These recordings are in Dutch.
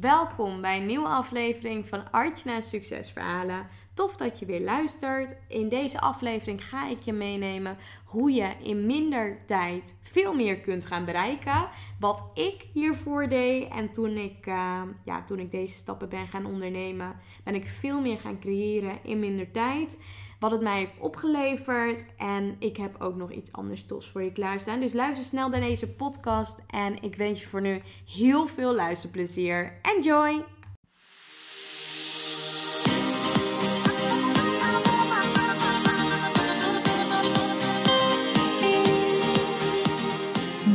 Welkom bij een nieuwe aflevering van Artjana Succesverhalen. Tof dat je weer luistert. In deze aflevering ga ik je meenemen hoe je in minder tijd veel meer kunt gaan bereiken. Wat ik hiervoor deed en toen ik, uh, ja, toen ik deze stappen ben gaan ondernemen, ben ik veel meer gaan creëren in minder tijd wat het mij heeft opgeleverd. En ik heb ook nog iets anders tofs voor je klaarstaan. Dus luister snel naar deze podcast. En ik wens je voor nu heel veel luisterplezier. Enjoy!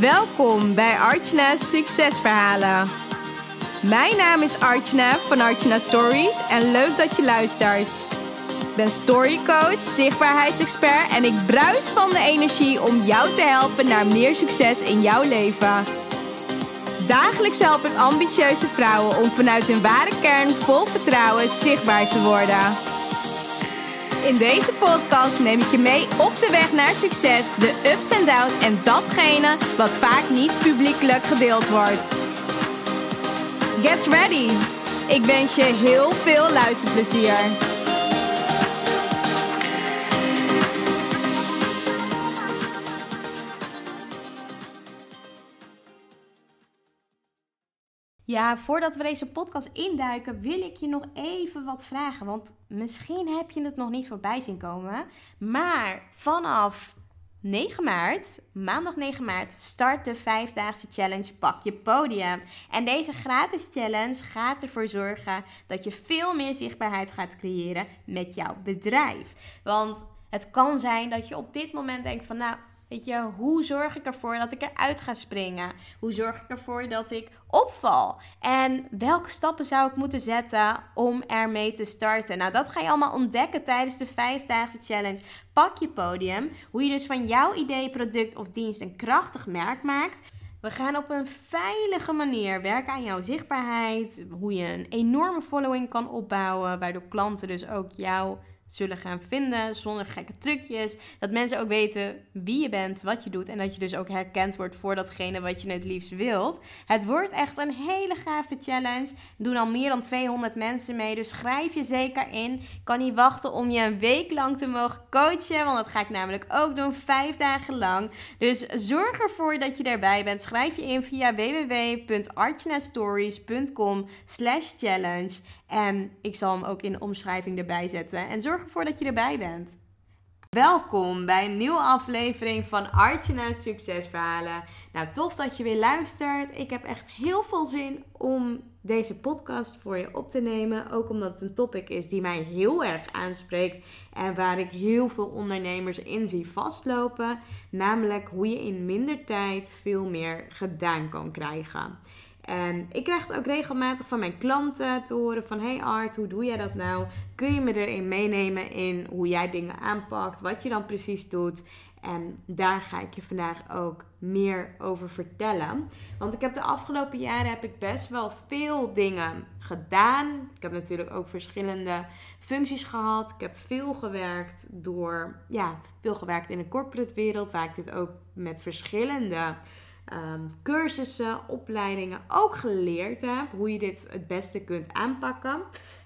Welkom bij Artjana's Succesverhalen. Mijn naam is Artjana van Artjana Stories en leuk dat je luistert. Ben storycoach, zichtbaarheidsexpert en ik bruis van de energie om jou te helpen naar meer succes in jouw leven. Dagelijks help ik ambitieuze vrouwen om vanuit hun ware kern vol vertrouwen zichtbaar te worden. In deze podcast neem ik je mee op de weg naar succes, de ups en downs en datgene wat vaak niet publiekelijk gedeeld wordt. Get ready! Ik wens je heel veel luisterplezier. Ja, voordat we deze podcast induiken, wil ik je nog even wat vragen. Want misschien heb je het nog niet voorbij zien komen. Maar vanaf 9 maart, maandag 9 maart, start de vijfdaagse challenge Pak je podium. En deze gratis challenge gaat ervoor zorgen dat je veel meer zichtbaarheid gaat creëren met jouw bedrijf. Want het kan zijn dat je op dit moment denkt van nou Weet je, hoe zorg ik ervoor dat ik eruit ga springen? Hoe zorg ik ervoor dat ik opval? En welke stappen zou ik moeten zetten om ermee te starten? Nou, dat ga je allemaal ontdekken tijdens de vijfdaagse challenge. Pak je podium. Hoe je dus van jouw idee, product of dienst een krachtig merk maakt. We gaan op een veilige manier werken aan jouw zichtbaarheid. Hoe je een enorme following kan opbouwen, waardoor klanten dus ook jouw zullen gaan vinden zonder gekke trucjes. Dat mensen ook weten wie je bent, wat je doet en dat je dus ook herkend wordt voor datgene wat je het liefst wilt. Het wordt echt een hele gave challenge. Doen al meer dan 200 mensen mee, dus schrijf je zeker in. Ik kan niet wachten om je een week lang te mogen coachen, want dat ga ik namelijk ook doen, vijf dagen lang. Dus zorg ervoor dat je erbij bent. Schrijf je in via www.archinastories.com slash challenge en ik zal hem ook in de omschrijving erbij zetten. En zorg ervoor dat je erbij bent. Welkom bij een nieuwe aflevering van Artjana Succesverhalen. Nou, tof dat je weer luistert. Ik heb echt heel veel zin om deze podcast voor je op te nemen. Ook omdat het een topic is die mij heel erg aanspreekt. En waar ik heel veel ondernemers in zie vastlopen. Namelijk hoe je in minder tijd veel meer gedaan kan krijgen. En ik krijg het ook regelmatig van mijn klanten te horen van... Hey Art, hoe doe jij dat nou? Kun je me erin meenemen in hoe jij dingen aanpakt? Wat je dan precies doet? En daar ga ik je vandaag ook meer over vertellen. Want ik heb de afgelopen jaren heb ik best wel veel dingen gedaan. Ik heb natuurlijk ook verschillende functies gehad. Ik heb veel gewerkt door, ja, veel gewerkt in de corporate wereld, waar ik dit ook met verschillende Ehm, cursussen, opleidingen ook geleerd heb hoe je dit het beste kunt aanpakken.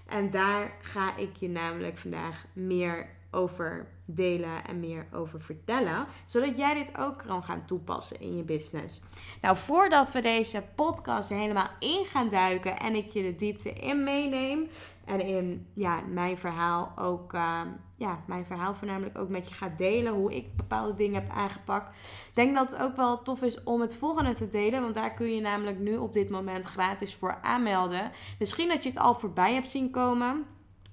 En daar ga ik je namelijk vandaag meer over delen en meer over vertellen, zodat jij dit ook kan gaan toepassen in je business. Nou, voordat we deze podcast helemaal in gaan duiken en ik je de diepte in meeneem en in ja, mijn verhaal ook, ehm, ja, mijn verhaal voornamelijk ook met je ga delen, hoe ik bepaalde dingen heb aangepakt, denk dat het ook wel tof is om het volgende te delen, want daar kun je namelijk nu op dit moment gratis voor aanmelden. Misschien dat je het al voorbij hebt zien komen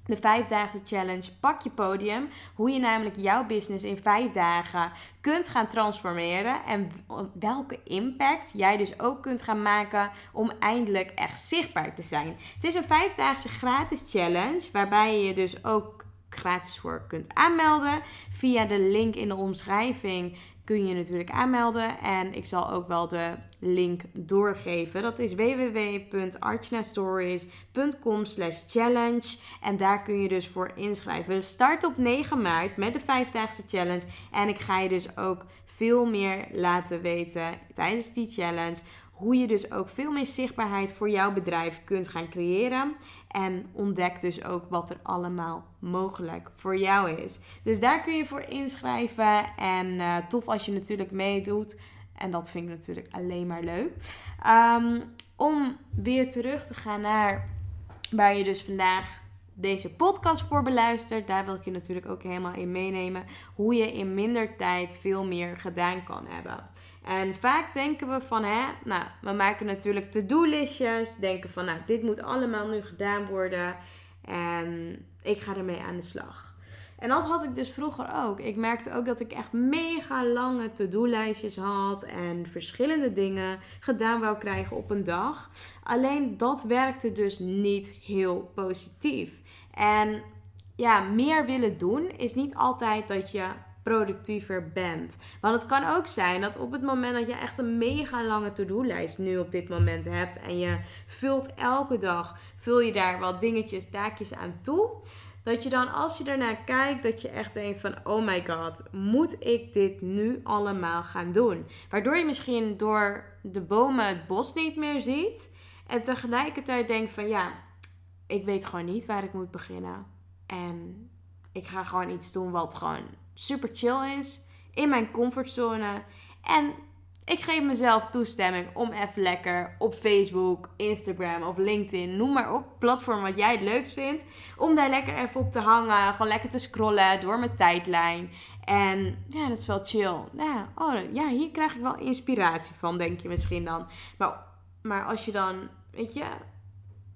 de vijfdaagse challenge Pak je podium. Hoe je namelijk jouw business in vijf dagen kunt gaan transformeren. En welke impact jij dus ook kunt gaan maken om eindelijk echt zichtbaar te zijn. Het is een vijfdaagse gratis challenge. Waarbij je dus ook gratis voor kunt aanmelden. Via de link in de omschrijving kun je natuurlijk aanmelden. En ik zal ook wel de link doorgeven. Dat is www.archnastories.com challenge. En daar kun je dus voor inschrijven. Start op 9 maart met de vijfdaagse challenge. En ik ga je dus ook veel meer laten weten tijdens die challenge hoe je dus ook veel meer zichtbaarheid voor jouw bedrijf kunt gaan creëren. En ontdek dus ook wat er allemaal mogelijk voor jou is. Dus daar kun je voor inschrijven. En uh, tof als je natuurlijk meedoet. En dat vind ik natuurlijk alleen maar leuk. Um, om weer terug te gaan naar waar je dus vandaag deze podcast voor beluistert. Daar wil ik je natuurlijk ook helemaal in meenemen. Hoe je in minder tijd veel meer gedaan kan hebben. En vaak denken we van, hè, nou, we maken natuurlijk to-do-listjes. Denken van, nou, dit moet allemaal nu gedaan worden. En ik ga ermee aan de slag. En dat had ik dus vroeger ook. Ik merkte ook dat ik echt mega lange to-do-lijstjes had en verschillende dingen gedaan wou krijgen op een dag. Alleen dat werkte dus niet heel positief. En ja, meer willen doen is niet altijd dat je productiever bent. Want het kan ook zijn dat op het moment dat je echt een mega lange to-do-lijst nu op dit moment hebt en je vult elke dag, vul je daar wat dingetjes, taakjes aan toe dat je dan als je daarnaar kijkt, dat je echt denkt van oh my god, moet ik dit nu allemaal gaan doen? Waardoor je misschien door de bomen het bos niet meer ziet. En tegelijkertijd denkt van ja, ik weet gewoon niet waar ik moet beginnen. En ik ga gewoon iets doen wat gewoon super chill is. In mijn comfortzone. En ik geef mezelf toestemming om even lekker op Facebook, Instagram of LinkedIn, noem maar op, platform wat jij het leukst vindt, om daar lekker even op te hangen, gewoon lekker te scrollen door mijn tijdlijn. En ja, dat is wel chill. Ja, oh, ja, hier krijg ik wel inspiratie van, denk je misschien dan. Maar, maar als je dan, weet je,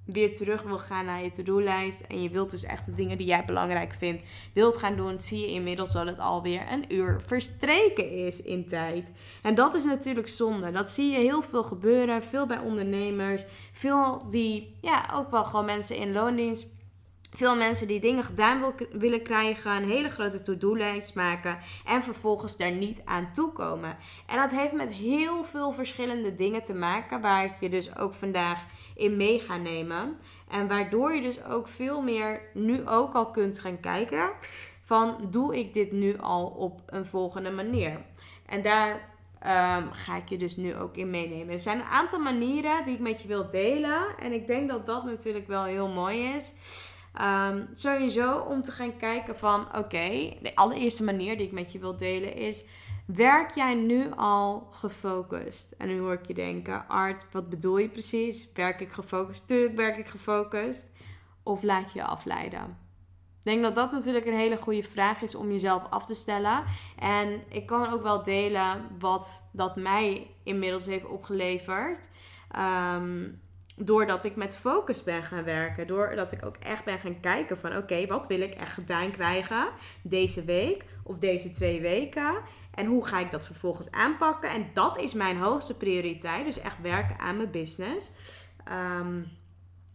weer terug wil gaan naar je to-do-lijst en je wilt dus echt de dingen die jij belangrijk vindt, wilt gaan doen, zie je inmiddels dat het alweer een uur verstreken is in tijd. En dat is natuurlijk zonde. Dat zie je heel veel gebeuren, veel bij ondernemers, veel die, ja, ook wel gewoon mensen in loondienst veel mensen die dingen gedaan wil, willen krijgen, een hele grote to-do-lijst maken en vervolgens daar niet aan toekomen. En dat heeft met heel veel verschillende dingen te maken, waar ik je dus ook vandaag in mee ga nemen. En waardoor je dus ook veel meer nu ook al kunt gaan kijken van doe ik dit nu al op een volgende manier. En daar um, ga ik je dus nu ook in meenemen. Er zijn een aantal manieren die ik met je wil delen. En ik denk dat dat natuurlijk wel heel mooi is. Um, sowieso om te gaan kijken van oké, de allereerste manier die ik met je wil delen is. Werk jij nu al gefocust? En nu hoor ik je denken, Art, wat bedoel je precies? Werk ik gefocust? Tuurlijk werk ik gefocust. Of laat je je afleiden? Ik denk dat dat natuurlijk een hele goede vraag is om jezelf af te stellen. En ik kan ook wel delen wat dat mij inmiddels heeft opgeleverd. Um, doordat ik met focus ben gaan werken. Doordat ik ook echt ben gaan kijken van oké, wat wil ik echt gedaan krijgen deze week of deze twee weken. En hoe ga ik dat vervolgens aanpakken? En dat is mijn hoogste prioriteit. Dus echt werken aan mijn business. Ehm,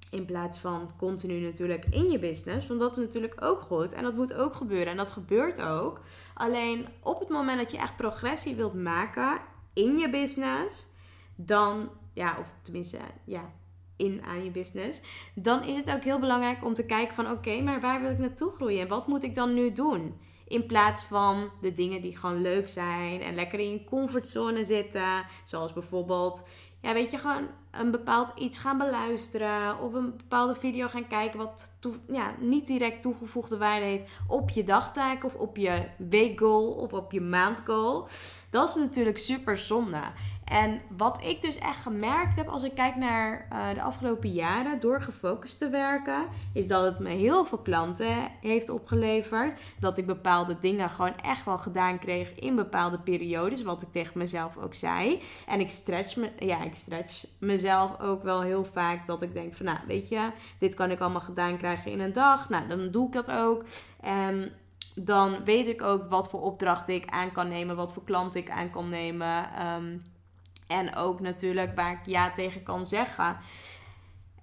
in plaats van continu natuurlijk in je business. Want dat is natuurlijk ook goed. En dat moet ook gebeuren. En dat gebeurt ook. Alleen op het moment dat je echt progressie wilt maken in je business. Dan, ja, of tenminste, ja, in aan je business, dan is het ook heel belangrijk om te kijken van oké, maar waar wil ik naartoe groeien en wat moet ik dan nu doen? In plaats van de dingen die gewoon leuk zijn en lekker in je comfortzone zitten, zoals bijvoorbeeld ja, weet je, gewoon een bepaald iets gaan beluisteren of een bepaalde video gaan kijken wat ja, niet direct toegevoegde waarde heeft op je dagtaak of op je weekgoal of op je maandgoal. Dat is natuurlijk super zonde. En wat ik dus echt gemerkt heb als ik kijk naar uh, de afgelopen jaren door gefocust te werken, is dat het me heel veel klanten heeft opgeleverd. Dat ik bepaalde dingen gewoon echt wel gedaan kreeg in bepaalde periodes, wat ik tegen mezelf ook zei. En ik stretch, me, ja, ik stretch mezelf ook wel heel vaak dat ik denk van, nou weet je, dit kan ik allemaal gedaan krijgen in een dag. Nou, dan doe ik dat ook. En dan weet ik ook wat voor opdrachten ik aan kan nemen, wat voor klanten ik aan kan nemen. Um, en ook natuurlijk waar ik ja tegen kan zeggen.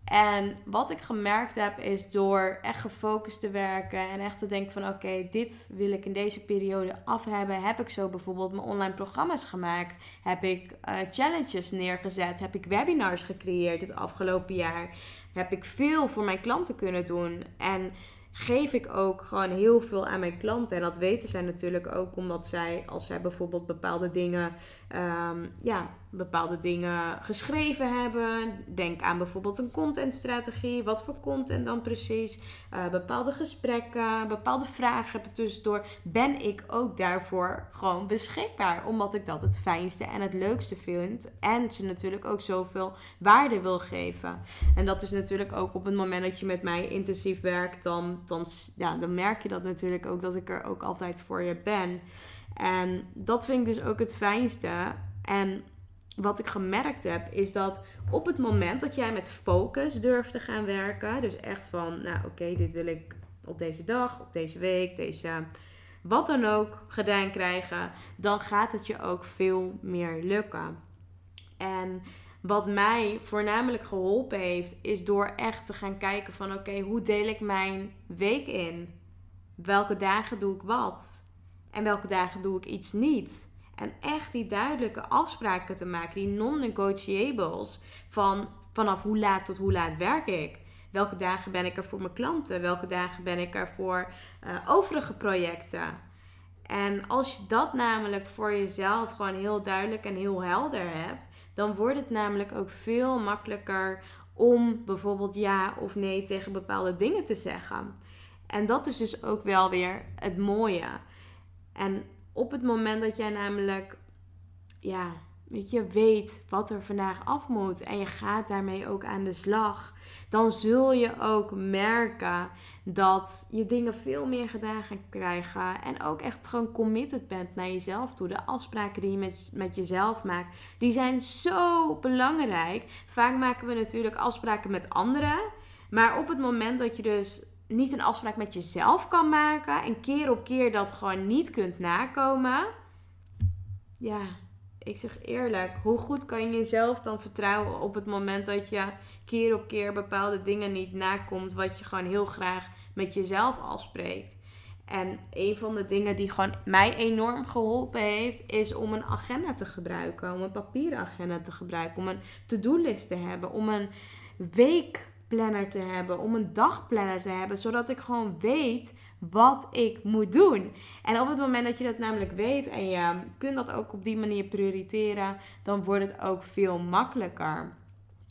En wat ik gemerkt heb is door echt gefocust te werken en echt te denken van oké, dit wil ik in deze periode af hebben. Heb ik zo bijvoorbeeld mijn online programma's gemaakt? Heb ik uh, challenges neergezet? Heb ik webinars gecreëerd het afgelopen jaar? Heb ik veel voor mijn klanten kunnen doen? En geef ik ook gewoon heel veel aan mijn klanten. En dat weten zij natuurlijk ook omdat zij, als zij bijvoorbeeld bepaalde dingen um, ja, bepaalde dingen geschreven hebben. Denk aan bijvoorbeeld een contentstrategie. Wat voor content dan precies? Uh, bepaalde gesprekken, bepaalde vragen tussendoor. Ben ik ook daarvoor gewoon beschikbaar? Omdat ik dat het fijnste en het leukste vind. En ze natuurlijk ook zoveel waarde wil geven. En dat is natuurlijk ook op het moment dat je met mij intensief werkt. Dan, dan, ja, dan merk je dat natuurlijk ook dat ik er ook altijd voor je ben. En dat vind ik dus ook het fijnste. En wat ik gemerkt heb, is dat op het moment dat jij met focus durft te gaan werken, dus echt van, nou oké, dit wil ik op deze dag, op deze week, deze wat dan ook gedaan krijgen, dan gaat het je ook veel meer lukken. En wat mij voornamelijk geholpen heeft, is door echt te gaan kijken van oké, hoe deel ik mijn week in? Welke dagen doe ik wat? En welke dagen doe ik iets niet? En echt die duidelijke afspraken te maken, die non-negotiables. Van vanaf hoe laat tot hoe laat werk ik? Welke dagen ben ik er voor mijn klanten? Welke dagen ben ik er voor uh, overige projecten? En als je dat namelijk voor jezelf gewoon heel duidelijk en heel helder hebt, dan wordt het namelijk ook veel makkelijker om bijvoorbeeld ja of nee tegen bepaalde dingen te zeggen. En dat is dus ook wel weer het mooie. En op het moment dat jij namelijk, ja, weet je, weet wat er vandaag af moet en je gaat daarmee ook aan de slag, dan zul je ook merken dat je dingen veel meer gedaan gaat krijgen en ook echt gewoon committed bent naar jezelf toe. De afspraken die je met, met jezelf maakt, die zijn zo belangrijk. Vaak maken we natuurlijk afspraken met anderen, maar op het moment dat je dus niet een afspraak met jezelf kan maken en keer op keer dat gewoon niet kunt nakomen. Ja, ik zeg eerlijk, hoe goed kan je jezelf dan vertrouwen op het moment dat je keer op keer bepaalde dingen niet nakomt wat je gewoon heel graag met jezelf afspreekt. En een van de dingen die gewoon mij enorm geholpen heeft, is om een agenda te gebruiken. Om een papieren agenda te gebruiken. Om een to-do-list te hebben. Om een week planner te hebben, om een dagplanner te hebben, zodat ik gewoon weet wat ik moet doen. En op het moment dat je dat namelijk weet en je kunt dat ook op die manier prioriteren, dan wordt het ook veel makkelijker.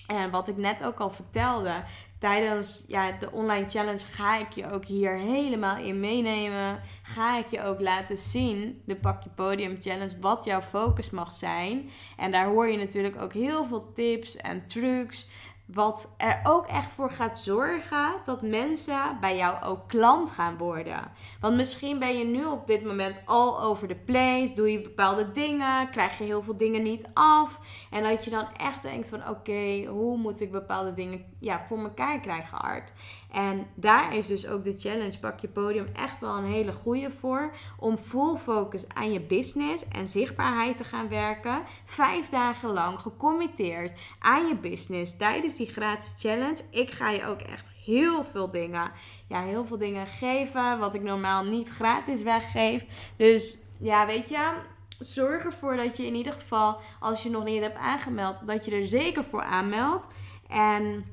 En wat ik net ook al vertelde, tijdens ja, de online challenge ga ik je ook hier helemaal in meenemen. Ga ik je ook laten zien, de Pak je Podium Challenge, wat jouw focus mag zijn. En daar hoor je natuurlijk ook heel veel tips en trucs. Wat er ook echt voor gaat zorgen dat mensen bij jou ook klant gaan worden. Want misschien ben je nu op dit moment all over the place. Doe je bepaalde dingen. Krijg je heel veel dingen niet af. En dat je dan echt denkt van oké, hoe moet ik bepaalde dingen ja, voor elkaar krijgen art. En daar is dus ook de challenge Pak je podium echt wel een hele goede voor. Om full focus aan je business en zichtbaarheid te gaan werken. Vijf dagen lang gecommitteerd aan je business tijdens die gratis challenge. Ik ga je ook echt heel veel dingen, ja, heel veel dingen geven. Wat ik normaal niet gratis weggeef. Dus ja, weet je zorg ervoor dat je in ieder geval, als je nog niet hebt aangemeld, dat je er zeker voor aanmeldt. En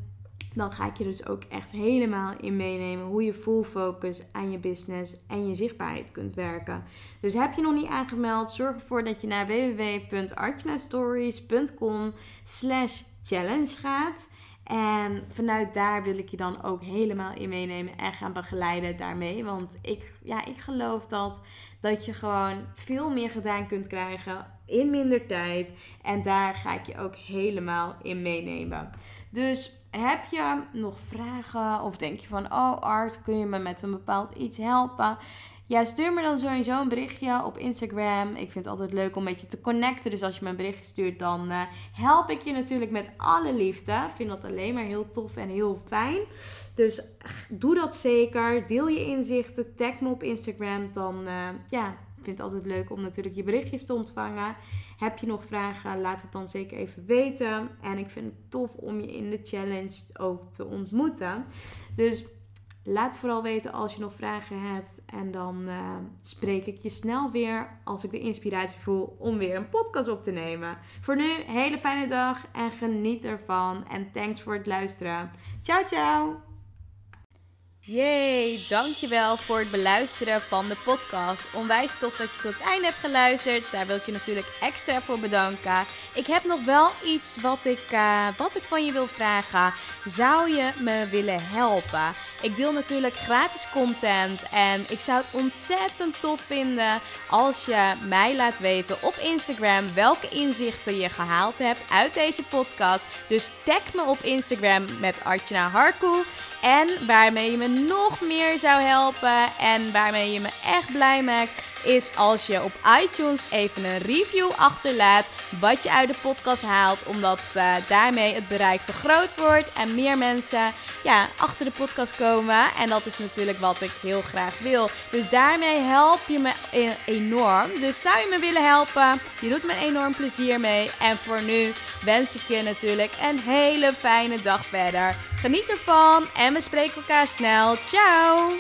dan ga ik je dus ook echt helemaal in meenemen hoe je full focus aan je business en je zichtbaarheid kunt werken. Dus heb je nog niet aangemeld, zorg ervoor dat je naar www.archnastories.com slash challenge gaat. En vanuit daar wil ik je dan ook helemaal in meenemen en gaan begeleiden daarmee. Want ik, ja, ik geloof dat, dat je gewoon veel meer gedaan kunt krijgen in minder tijd. En daar ga ik je ook helemaal in meenemen. Dus heb je nog vragen of denk je van, oh Art, kun je me met een bepaald iets helpen? Ja, stuur me dan sowieso een berichtje op Instagram. Ik vind het altijd leuk om een beetje te connecten. Dus als je me een berichtje stuurt, dan uh, help ik je natuurlijk met alle liefde. Ik vind dat alleen maar heel tof en heel fijn. Dus doe dat zeker. Deel je inzichten. Tag me op Instagram. Dan uh, ja, ik vind het altijd leuk om natuurlijk je berichtjes te ontvangen. Heb je nog vragen? Laat het dan zeker even weten. En ik vind het tof om je in de challenge ook te ontmoeten. Dus laat vooral weten als je nog vragen hebt. En dan uh, spreek ik je snel weer als ik de inspiratie voel om weer een podcast op te nemen. Voor nu, hele fijne dag en geniet ervan. En thanks voor het luisteren. Ciao, ciao! Yay, dankjewel voor het beluisteren van de podcast. Onwijs tof dat je tot het einde hebt geluisterd. Daar wil ik je natuurlijk extra voor bedanken. Ik heb nog wel iets wat ik, uh, wat ik van je wil vragen. Zou je me willen helpen? Ik deel natuurlijk gratis content en ik zou het ontzettend tof vinden als je mij laat weten op Instagram welke inzichten je gehaald hebt uit deze podcast. Dus tag me op Instagram met Artjana Harkoe. En waarmee je me nog meer zou helpen en waarmee je me echt blij maakt, is als je op iTunes even een review achterlaat wat je uit de podcast haalt. Omdat uh, daarmee het bereik vergroot wordt en meer mensen ja, achter de podcast komen. En dat is natuurlijk wat ik heel graag wil. Dus daarmee help je me enorm. Dus zou je me willen helpen? Je doet me enorm plezier mee. En voor nu wens ik je natuurlijk een hele fijne dag verder. Geniet ervan en we spreken elkaar snel. Ciao!